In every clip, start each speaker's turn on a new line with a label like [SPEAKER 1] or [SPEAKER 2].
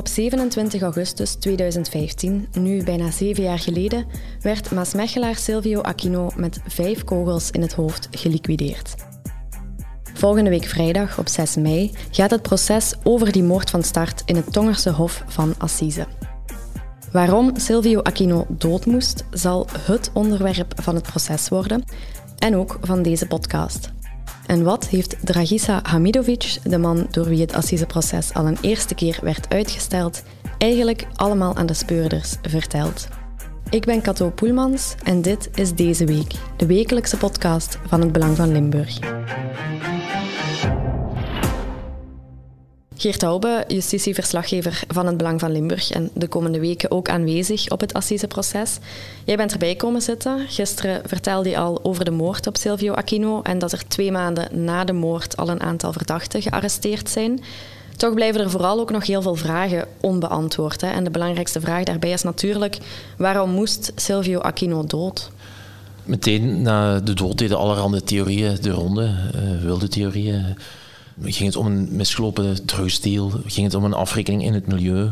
[SPEAKER 1] Op 27 augustus 2015, nu bijna zeven jaar geleden, werd Maasmechelaar Silvio Aquino met vijf kogels in het hoofd geliquideerd. Volgende week vrijdag, op 6 mei, gaat het proces over die moord van start in het Tongerse Hof van Assise. Waarom Silvio Aquino dood moest, zal het onderwerp van het proces worden en ook van deze podcast. En wat heeft Dragisa Hamidovic, de man door wie het Assiseproces al een eerste keer werd uitgesteld, eigenlijk allemaal aan de speurders verteld? Ik ben Cato Poelmans en dit is Deze Week, de wekelijkse podcast van het Belang van Limburg. Geert Hoube, justitieverslaggever van het Belang van Limburg en de komende weken ook aanwezig op het Assiseproces. Jij bent erbij komen zitten. Gisteren vertelde je al over de moord op Silvio Aquino en dat er twee maanden na de moord al een aantal verdachten gearresteerd zijn. Toch blijven er vooral ook nog heel veel vragen onbeantwoord. Hè? En de belangrijkste vraag daarbij is natuurlijk, waarom moest Silvio Aquino dood?
[SPEAKER 2] Meteen na de dood deden allerhande theorieën de ronde, uh, wilde theorieën ging het om een misgelopen drugsdeal, ging het om een afrekening in het milieu.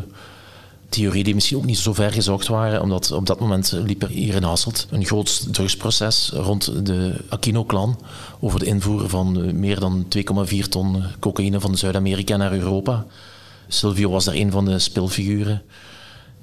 [SPEAKER 2] Theorieën die misschien ook niet zo ver gezocht waren, omdat op dat moment liep er hier in Hasselt een groot drugsproces rond de Aquino-clan over de invoer van meer dan 2,4 ton cocaïne van Zuid-Amerika naar Europa. Silvio was daar een van de spilfiguren.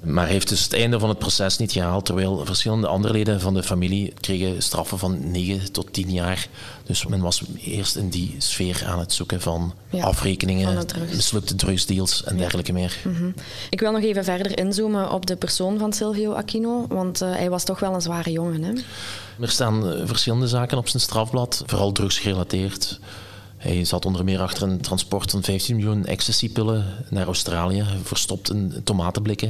[SPEAKER 2] Maar heeft dus het einde van het proces niet gehaald, terwijl verschillende andere leden van de familie kregen straffen van 9 tot 10 jaar. Dus men was eerst in die sfeer aan het zoeken van afrekeningen, mislukte drugsdeals en dergelijke meer. Mhm.
[SPEAKER 1] Ik wil nog even verder inzoomen op de persoon van Silvio Aquino, want uh, hij was toch wel een zware jongen. Hè?
[SPEAKER 2] Er staan eh, verschillende zaken op zijn strafblad, vooral drugsgerelateerd. Hij zat onder meer achter een transport van 15 miljoen ecstasy-pillen naar Australië, verstopt in tomatenblikken.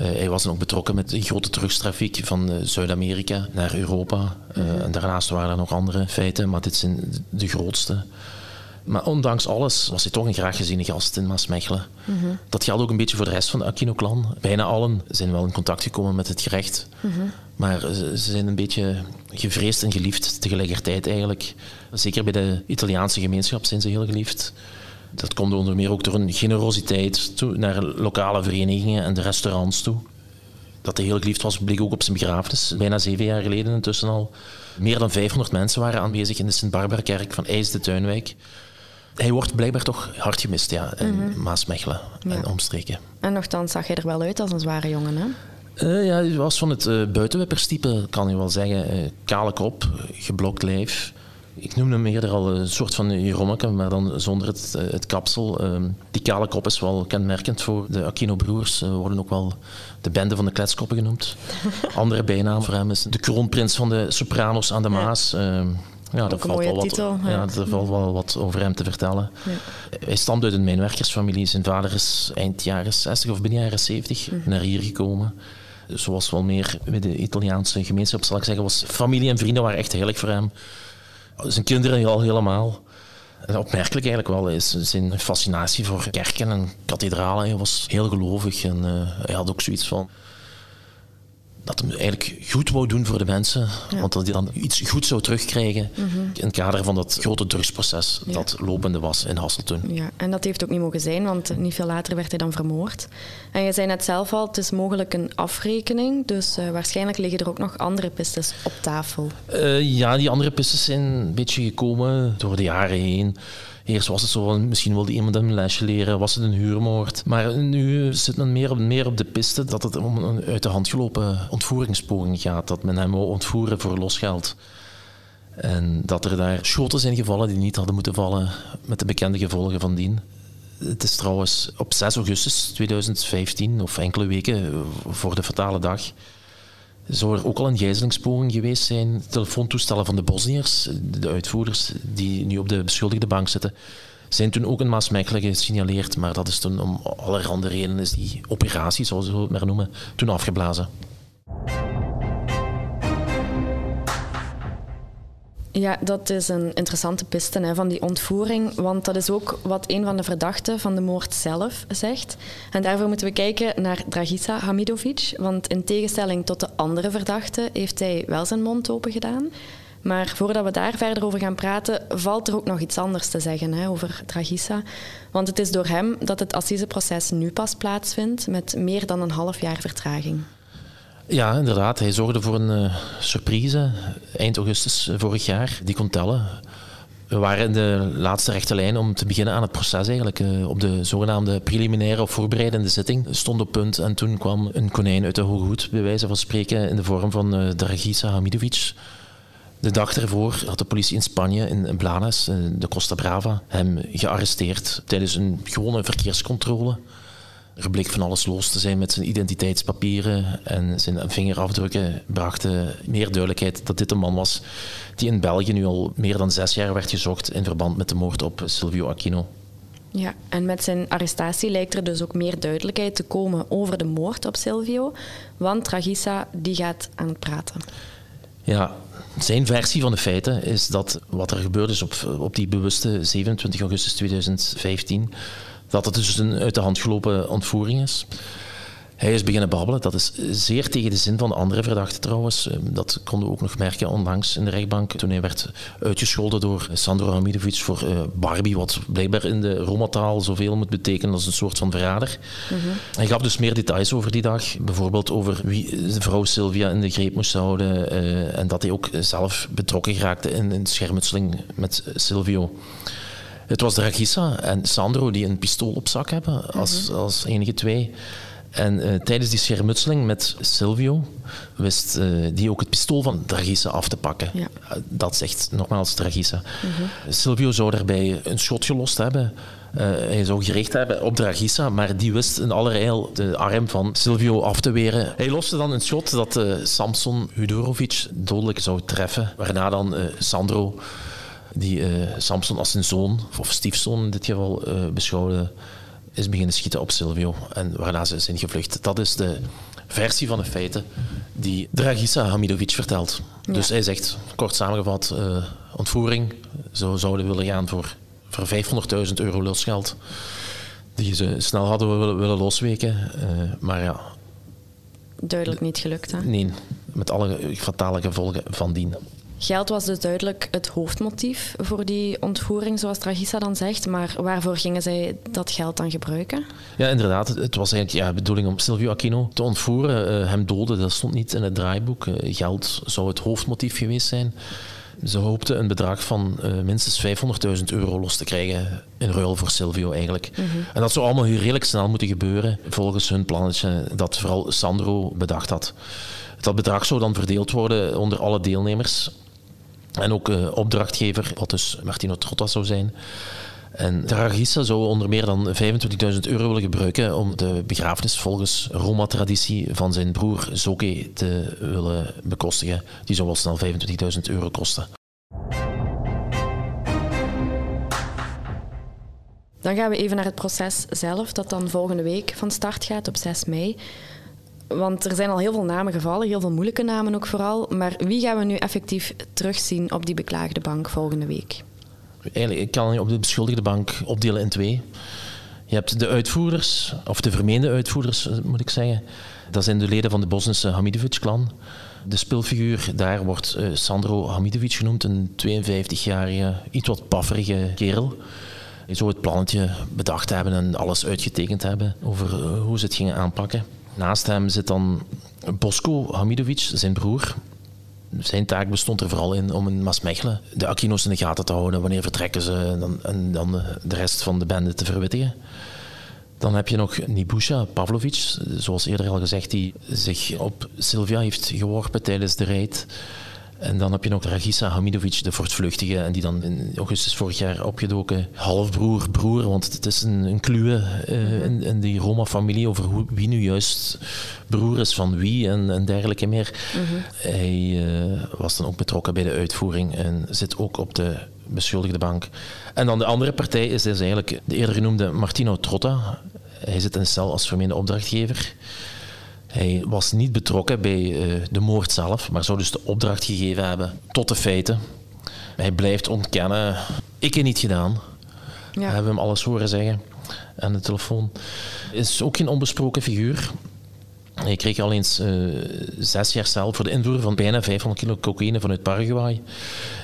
[SPEAKER 2] Uh, hij was dan ook betrokken met de grote terugstrafiek van uh, Zuid-Amerika naar Europa. Uh, En daarnaast waren er nog andere feiten, maar dit zijn de grootste. Maar ondanks alles was hij toch een graag geziene gast in Maasmechelen. Mm Dat geldt ook een beetje voor de rest van de Aquino-clan. Bijna allen zijn wel in contact gekomen met het gerecht. Mm Maar ze zijn een beetje gevreesd en geliefd tegelijkertijd eigenlijk. Zeker bij de Italiaanse gemeenschap zijn ze heel geliefd. Dat komt onder meer ook door een generositeit toe naar lokale verenigingen en de restaurants toe. Dat hij heel geliefd was, bleek ook op zijn begrafenis. Bijna zeven jaar geleden intussen al. Meer dan 500 mensen waren aanwezig in de Sint-Barbara-kerk van IJs de Tuinwijk. Hij wordt blijkbaar toch hard gemist ja, in mm Maasmechelen en omstreken.
[SPEAKER 1] En nogthans zag hij er wel uit als een zware jongen, hè?
[SPEAKER 2] Uh, ja, hij was van het uh, buitenwipperstype, kan je wel zeggen. Uh, kale kop, geblokt lijf. Ik noemde hem eerder al een soort van Jerommeke, maar dan zonder het, eh, het kapsel. Ehm, die kale kop is wel kenmerkend voor de Aquino-broers. Ze worden ook wel de bende van de kletskoppen genoemd. Andere bijnaam voor hem is de kroonprins van de sopranos aan de Maas. Ja. Ja, dat valt, wel wat, ja. ja. er valt wel wat over hem te vertellen. Ja. Hij stamt uit een mijnwerkersfamilie. Zijn vader is eind jaren 60 of begin jaren 70 mhm. naar hier gekomen. Zoals wel meer met de Italiaanse gemeenschap, zal ik zeggen, was familie en vrienden waren echt heilig voor hem. Zijn kinderen al helemaal. En opmerkelijk eigenlijk wel is zijn fascinatie voor kerken en kathedralen. Hij was heel gelovig en uh, hij had ook zoiets van dat hij eigenlijk goed wou doen voor de mensen. Want dat hij dan iets goed zou terugkrijgen mhm. in het kader van dat grote drugsproces dat lopende was in Hasseltun.
[SPEAKER 1] Ja, en dat heeft ook niet mogen zijn, want niet veel later werd hij dan vermoord. En je zei net zelf al, het is mogelijk een afrekening, dus uh, waarschijnlijk liggen er ook nog andere pistes op tafel.
[SPEAKER 2] Uh, ja, die andere pistes zijn een beetje gekomen door de jaren heen. Eerst was het zo misschien wilde iemand een lesje leren, was het een huurmoord. Maar nu zit men meer op, meer op de piste dat het om een uit de hand gelopen ontvoeringspoging gaat. Dat men hem wil ontvoeren voor losgeld. En dat er daar schoten zijn gevallen die niet hadden moeten vallen, met de bekende gevolgen van dien. Het is trouwens op 6 augustus 2015, of enkele weken voor de fatale dag, zou er ook al een gijzelingspoging geweest zijn. Telefoontoestellen van de Bosniërs, de uitvoerders die nu op de beschuldigde bank zitten, zijn toen ook in Maasmechelen gesignaleerd. Maar dat is toen om allerhande redenen is die operatie, zoals we het maar noemen, toen afgeblazen.
[SPEAKER 1] Ja, dat is een interessante piste hè, van die ontvoering, want dat is ook wat een van de verdachten van de moord zelf zegt. En daarvoor moeten we kijken naar Dragisa Hamidovic, want in tegenstelling tot de andere verdachten heeft hij wel zijn mond open gedaan. Maar voordat we daar verder over gaan praten, valt er ook nog iets anders te zeggen hè, over Dragissa. Want het is door hem dat het assiseproces nu pas plaatsvindt, met meer dan een half jaar vertraging.
[SPEAKER 2] Ja, inderdaad. Hij zorgde voor een uh, surprise eind augustus vorig jaar. Die kon tellen. We waren in de laatste rechte lijn om te beginnen aan het proces eigenlijk. Uh, op de zogenaamde preliminaire of voorbereidende zitting stond op punt. En toen kwam een konijn uit de hoge hoed, bij wijze van spreken, in de vorm van uh, Dragisa Hamidovic. De dag ervoor had de politie in Spanje, in Blanes, de Costa Brava, hem gearresteerd tijdens een gewone verkeerscontrole. Er van alles los te zijn met zijn identiteitspapieren en zijn vingerafdrukken brachten meer duidelijkheid dat dit een man was die in België nu al meer dan zes jaar werd gezocht in verband met de moord op Silvio Aquino.
[SPEAKER 1] Ja, en met zijn arrestatie lijkt er dus ook meer duidelijkheid te komen over de moord op Silvio, want Tragisa die gaat aan het praten.
[SPEAKER 2] Ja, zijn versie van de feiten is dat wat er gebeurd is op, op die bewuste 27 augustus 2015 dat het dus een uit de hand gelopen ontvoering is. Hij is beginnen babbelen. Dat is zeer tegen de zin van de andere verdachten trouwens. Ehm, dat konden we ook nog merken onlangs in de rechtbank. Toen hij werd uitgescholden door Sandro Hamidovic voor uh, Barbie, wat blijkbaar in de Romataal zoveel moet betekenen als een soort van verrader. Mm Hij gaf dus meer details over die dag. Bijvoorbeeld over wie de vrouw Sylvia in de greep moest houden. Uh, en dat hij ook zelf betrokken geraakte in een schermutseling met Silvio. Het was Dragissa en Sandro die een pistool op zak hebben, als, mhm. als enige twee. En uh, tijdens die schermutseling met Silvio wist uh, die ook het pistool van Dragissa af te pakken. Ja. Uh, dat zegt nogmaals Dragissa. Mhm. Silvio zou daarbij een schot gelost hebben. hij zou gericht hebben op Dragissa, maar die wist in allerijl de arm van Silvio af te weren. Hij loste dan een schot dat Samson Hudorovic dodelijk zou treffen, waarna dan Sandro die uh, Samson als zijn zoon, of stiefzoon in dit geval, uh, beschouwde, is beginnen schieten op Silvio. En waarna ze zijn gevlucht. Dat is de versie van de feiten die Dragisa Hamidovic vertelt. Dus hij zegt, kort samengevat, uh, ontvoering. Zo zouden willen gaan voor, voor 500.000 euro losgeld. Die ze snel hadden willen, willen losweken. maar ja...
[SPEAKER 1] Duidelijk niet gelukt, hè?
[SPEAKER 2] Nee, met alle fatale gevolgen van dien.
[SPEAKER 1] Geld was dus duidelijk het hoofdmotief voor die ontvoering, zoals Tragisa dan zegt. Maar waarvoor gingen zij dat geld dan gebruiken?
[SPEAKER 2] Ja, inderdaad. Het was eigenlijk ja, de bedoeling om Silvio Aquino te ontvoeren. Uh, hem doden, dat stond niet in het draaiboek. Uh, geld zou het hoofdmotief geweest zijn. Ze hoopten een bedrag van uh, minstens 500.000 euro los te krijgen in ruil voor Silvio eigenlijk. Mm -hmm. En dat zou allemaal redelijk snel moeten gebeuren volgens hun plannetje dat vooral Sandro bedacht had. Dat bedrag zou dan verdeeld worden onder alle deelnemers. En ook uh, opdrachtgever, wat dus Martino Trotta zou zijn. En Taragissa zou onder meer dan 25.000 euro willen gebruiken om de begrafenis volgens Roma-traditie van zijn broer Zoke te willen bekostigen. Die zou wel snel 25.000 euro kosten.
[SPEAKER 1] Dan gaan we even naar het proces zelf, dat dan volgende week van start gaat op 6 mei. Want er zijn al heel veel namen gevallen, heel veel moeilijke namen ook vooral. Maar wie gaan we nu effectief terugzien op die beklaagde bank volgende week?
[SPEAKER 2] Eigenlijk, ik kan je op de beschuldigde bank opdelen in twee. Je hebt de uitvoerders, of de vermeende uitvoerders moet ik zeggen. Dat zijn de leden van de Bosnische Hamidovic-clan. De speelfiguur daar wordt uh, Sandro Hamidovic genoemd, een 52-jarige, iets wat pafferige kerel. Hij zou het plannetje bedacht hebben en alles uitgetekend hebben over uh, hoe ze het gingen aanpakken. Naast hem zit dan Bosko Hamidovic, zijn broer. Zijn taak bestond er vooral in om in Maasmechelen de Aquino's in de gaten te houden. Wanneer vertrekken ze en dan, dan de rest van de bende te verwittigen. Dan heb je nog Nibusha Pavlovic, zoals eerder al gezegd, die zich op Sylvia heeft geworpen tijdens de rijd. En dan heb je nog Ragisa Hamidovic, de voortvluchtige, en die dan in augustus vorig jaar opgedoken halfbroer, broer, want het is een, een kluwe uh, in, in, die Roma-familie over hoe, wie nu juist broer is van wie en, en dergelijke meer. Mhm. Hij uh, was dan ook betrokken bij de uitvoering en zit ook op de beschuldigde bank. En dan de andere partij is dus eigenlijk de eerder genoemde Martino Trotta. Hij zit in de cel als vermeende opdrachtgever. Hij was niet betrokken bij uh, de moord zelf, maar zou dus de opdracht gegeven hebben tot de feiten. Hij blijft ontkennen. Ik heb niet gedaan. Ja. We hebben hem alles horen zeggen aan de telefoon. Is ook geen onbesproken figuur. Hij kreeg al eens uh, zes jaar cel voor de invoer van bijna 500 kilo cocaïne vanuit Paraguay.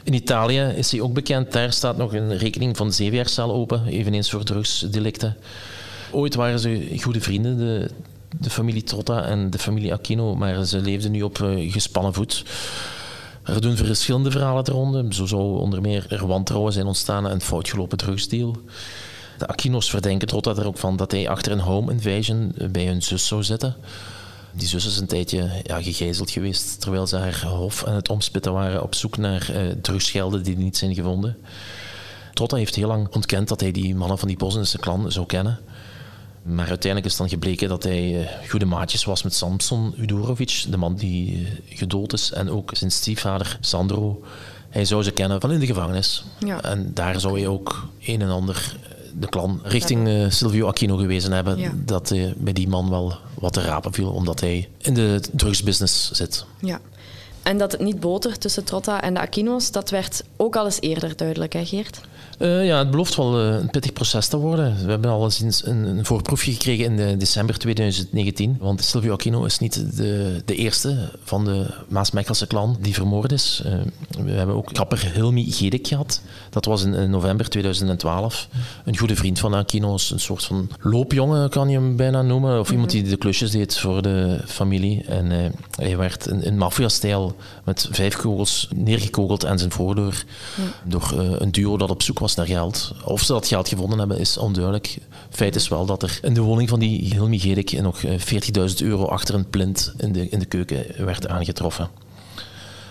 [SPEAKER 2] In Italië is hij ook bekend. Daar staat nog een rekening van zeven jaar cel open, eveneens voor drugsdelicten. Ooit waren ze goede vrienden, de, de familie Trotta en de familie Aquino, maar ze leefden nu op uh, gespannen voet. Er doen verschillende verhalen eronder. Zo zou onder meer er wantrouwen zijn ontstaan en een foutgelopen drugsdeal. De Aquino's verdenken Trotta er ook van dat hij achter een home invasion bij hun zus zou zitten. Die zus is een tijdje ja, gegijzeld geweest terwijl ze haar hof aan het omspitten waren op zoek naar uh, drugsgelden die niet zijn gevonden. Trotta heeft heel lang ontkend dat hij die mannen van die Bosnische klan zou kennen. Maar uiteindelijk is dan gebleken dat hij eh, goede maatjes was met Samson Udorovic, de man die eh, gedood is, en ook zijn stiefvader Sandro. Hij zou ze kennen van in de gevangenis. Ja. En daar zou hij ook een en ander de klan richting uh, Silvio Aquino gewezen hebben. Dat uh, bij die man wel wat te rapen viel, omdat hij in de drugsbusiness zit.
[SPEAKER 1] Ja. En dat het niet botert tussen Trotta en de Aquino's, dat werd ook al eens eerder duidelijk, hè Geert?
[SPEAKER 2] Uh, ja, het belooft wel uh, een pittig proces te worden. We hebben al eens een, een voorproefje gekregen in de december 2019. Want Silvio Aquino is niet de, de eerste van de Maas-Mechelse clan die vermoord is. Uh, we hebben ook kapper Hilmi Gedik gehad. Dat was in, in, november 2012. Een goede vriend van Aquino's, een soort van loopjongen kan je hem bijna noemen. Of iemand die de klusjes deed voor de familie. En hij werd in, in maffia-stijl met vijf kogels neergekogeld aan zijn voordeur. Door een duo dat op zoek was naar geld. Of ze dat geld gevonden hebben, is onduidelijk. Feit is wel dat er in de woning van die Hilmi Gedik nog 40.000 eh, euro achter een plint in de, in de keuken werd aangetroffen.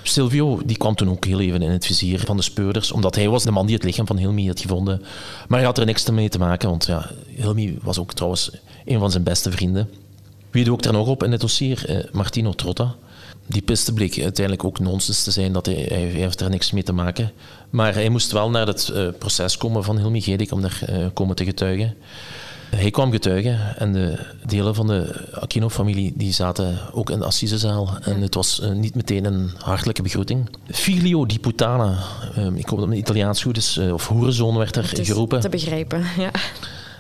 [SPEAKER 2] Silvio die kwam toen ook heel even in het vizier van de speurders, omdat hij was de man die het lichaam van Hilmi had gevonden. Maar hij had er niks mee te maken, want ja, Hilmi was ook trouwens een van zijn beste vrienden. Wie dook er nog op in het dossier? Eh, Martino Trotta die piste bleek uiteindelijk ook nonsens te zijn. Dat hij, hij, heeft er niks mee te maken. Maar hij moest wel naar het uh, proces komen van Hilmi Gedik om daar uh, komen te getuigen. Hij kwam getuigen en de delen van de Aquino-familie die zaten ook in de assisezaal. En het was uh, niet meteen een hartelijke begroeting. Filio di Putana, ik hoop dat het Italiaans goed is, of hoerenzoon werd er geroepen.
[SPEAKER 1] te begrijpen, ja.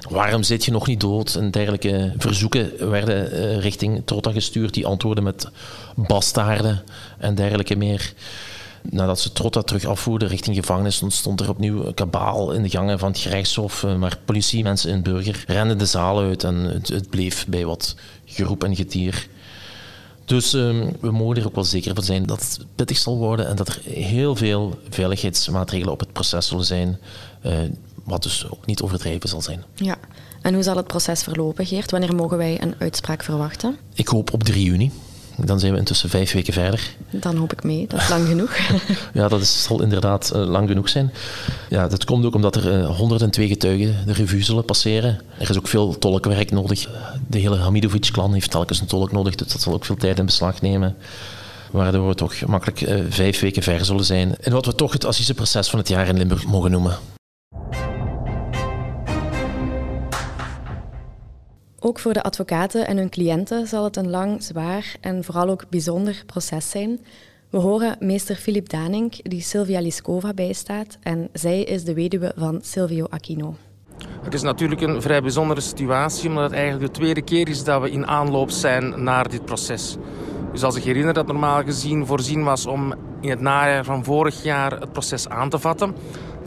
[SPEAKER 2] Waarom zit je nog niet dood? En dergelijke verzoeken werden uh, richting Trotta gestuurd. Die antwoorden met bastaarden en dergelijke meer. Nadat ze Trotta terug afvoerden richting gevangenis, ontstond er opnieuw een kabaal in de gangen van het gerechtshof. Maar eh, politie, mensen en burger renden de zaal uit en het, het bleef bij wat geroep en getier. Dus um, we mogen er ook wel zeker van zijn dat het pittig zal worden en dat er heel veel veiligheidsmaatregelen op het proces zullen zijn. Uh, wat dus ook niet overdreven zal zijn.
[SPEAKER 1] Ja. En hoe zal het proces verlopen, Geert? Wanneer mogen wij een uitspraak verwachten?
[SPEAKER 2] Ik hoop op 3 juni. Dan zijn we intussen vijf weken verder.
[SPEAKER 1] Dan hoop ik mee, dat is lang genoeg.
[SPEAKER 2] ja, dat is, zal inderdaad uh, lang genoeg zijn. Ja, dat komt ook omdat er uh, eh, 102 getuigen de revue zullen passeren. Er is ook veel tolkwerk nodig. De hele Hamidovic-klan heeft telkens een tolk nodig, dus dat zal ook veel tijd in beslag nemen. Waardoor we toch makkelijk uh, vijf weken ver zullen zijn. En wat we toch het assiseproces van het jaar in Limburg mogen noemen.
[SPEAKER 1] Ook voor de advocaten en hun cliënten zal het een lang, zwaar en vooral ook bijzonder proces zijn. We horen meester Filip Danink, die Silvia Liskova bijstaat, en zij is de weduwe van Silvio Aquino.
[SPEAKER 3] Het is natuurlijk een vrij bijzondere situatie, omdat het eigenlijk de tweede keer is dat we in aanloop zijn naar dit proces. Dus als ik herinner dat normaal gezien voorzien was om in het najaar van vorig jaar het proces aan te vatten.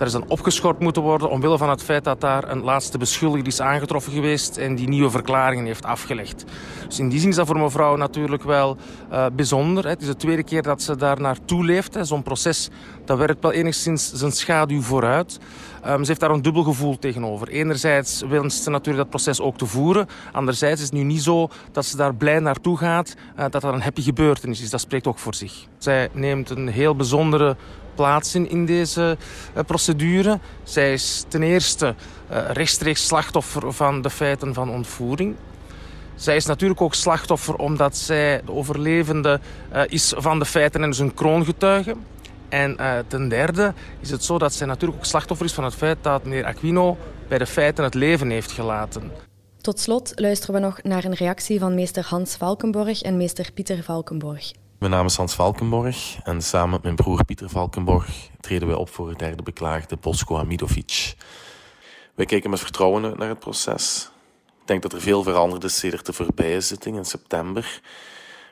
[SPEAKER 3] Dat is dan opgeschort moeten worden omwille van het feit dat daar een laatste beschuldigde is aangetroffen geweest en die nieuwe verklaringen heeft afgelegd. Dus in die zin is dat voor mevrouw natuurlijk wel uh, bijzonder. Het is de tweede keer dat ze daar naartoe leeft. Zo'n proces dat werkt wel enigszins zijn schaduw vooruit. Um, ze heeft daar een dubbel gevoel tegenover. Enerzijds wenst ze natuurlijk dat proces ook te voeren. Anderzijds is het nu niet zo dat ze daar blij naartoe gaat, uh, dat dat een happy gebeurtenis is. Dat spreekt ook voor zich. Zij neemt een heel bijzondere plaats in, deze uh, procedure. Zij is ten eerste uh, rechtstreeks slachtoffer van de feiten van ontvoering. Zij is natuurlijk ook slachtoffer omdat zij de overlevende uh, is van de feiten en dus een kroongetuige. En ten derde is het zo dat zij natuurlijk ook slachtoffer is van het feit dat meneer Aquino bij de feiten het leven heeft gelaten.
[SPEAKER 1] Tot slot luisteren we nog naar een reactie van meester Hans Valkenborg en meester Pieter Valkenborg.
[SPEAKER 4] Mijn naam is Hans Valkenborg en samen met mijn broer Pieter Valkenborg treden wij op voor de derde beklaagde Bosko Hamidovic. Wij kijken met vertrouwen uit naar het proces. Ik denk dat er veel veranderd is sinds de voorbije zitting in september,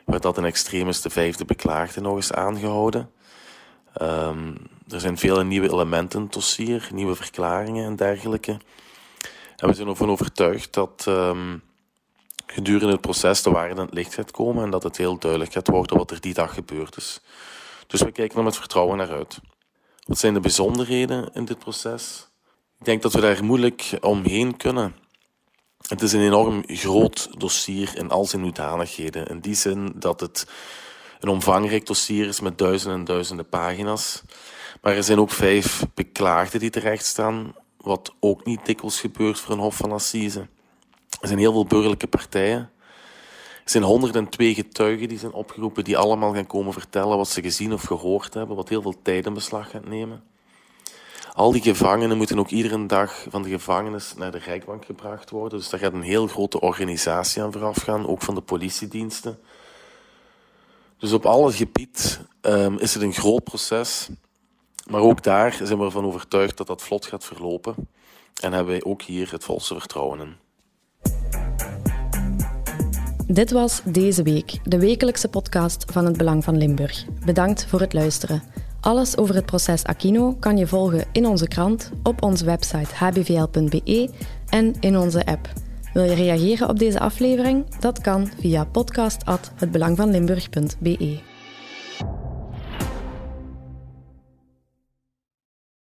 [SPEAKER 4] waar dat een extremis de vijfde beklaagde nog eens aangehouden. Um, er zijn vele nieuwe elementen in het dossier, nieuwe verklaringen en dergelijke. En we zijn ervan overtuigd dat um, gedurende het proces de waarheid aan het licht gaat komen en dat het heel duidelijk gaat worden wat er die dag gebeurd is. Dus we kijken er met vertrouwen naar uit. Wat zijn de bijzonderheden in dit proces? Ik denk dat we daar moeilijk omheen kunnen. Het is een enorm groot dossier in al zijn hoedanigheden. In die zin dat het een omvangrijk dossier is met duizenden en duizenden pagina's. Maar er zijn ook vijf beklaagden die terecht staan, wat ook niet dikwijls gebeurt voor een Hof van Assise. Er zijn heel veel burgerlijke partijen. Er zijn 102 getuigen die zijn opgeroepen, die allemaal gaan komen vertellen wat ze gezien of gehoord hebben, wat heel veel tijd in beslag gaat nemen. Al die gevangenen moeten ook iedere dag van de gevangenis naar de Rijkbank gebracht worden. Dus daar gaat een heel grote organisatie aan vooraf gaan, ook van de politiediensten. Dus op alle gebied um, is het een groot proces. Maar ook daar zijn we ervan overtuigd dat dat vlot gaat verlopen. En hebben wij ook hier het volste vertrouwen in.
[SPEAKER 1] Dit was Deze Week, de wekelijkse podcast van het Belang van Limburg. Bedankt voor het luisteren. Alles over het proces Aquino kan je volgen in onze krant, op onze website hbvl.be en in onze app. Wil je reageren op deze aflevering? Dat kan via podcast@hetbelangvanlimburg.be.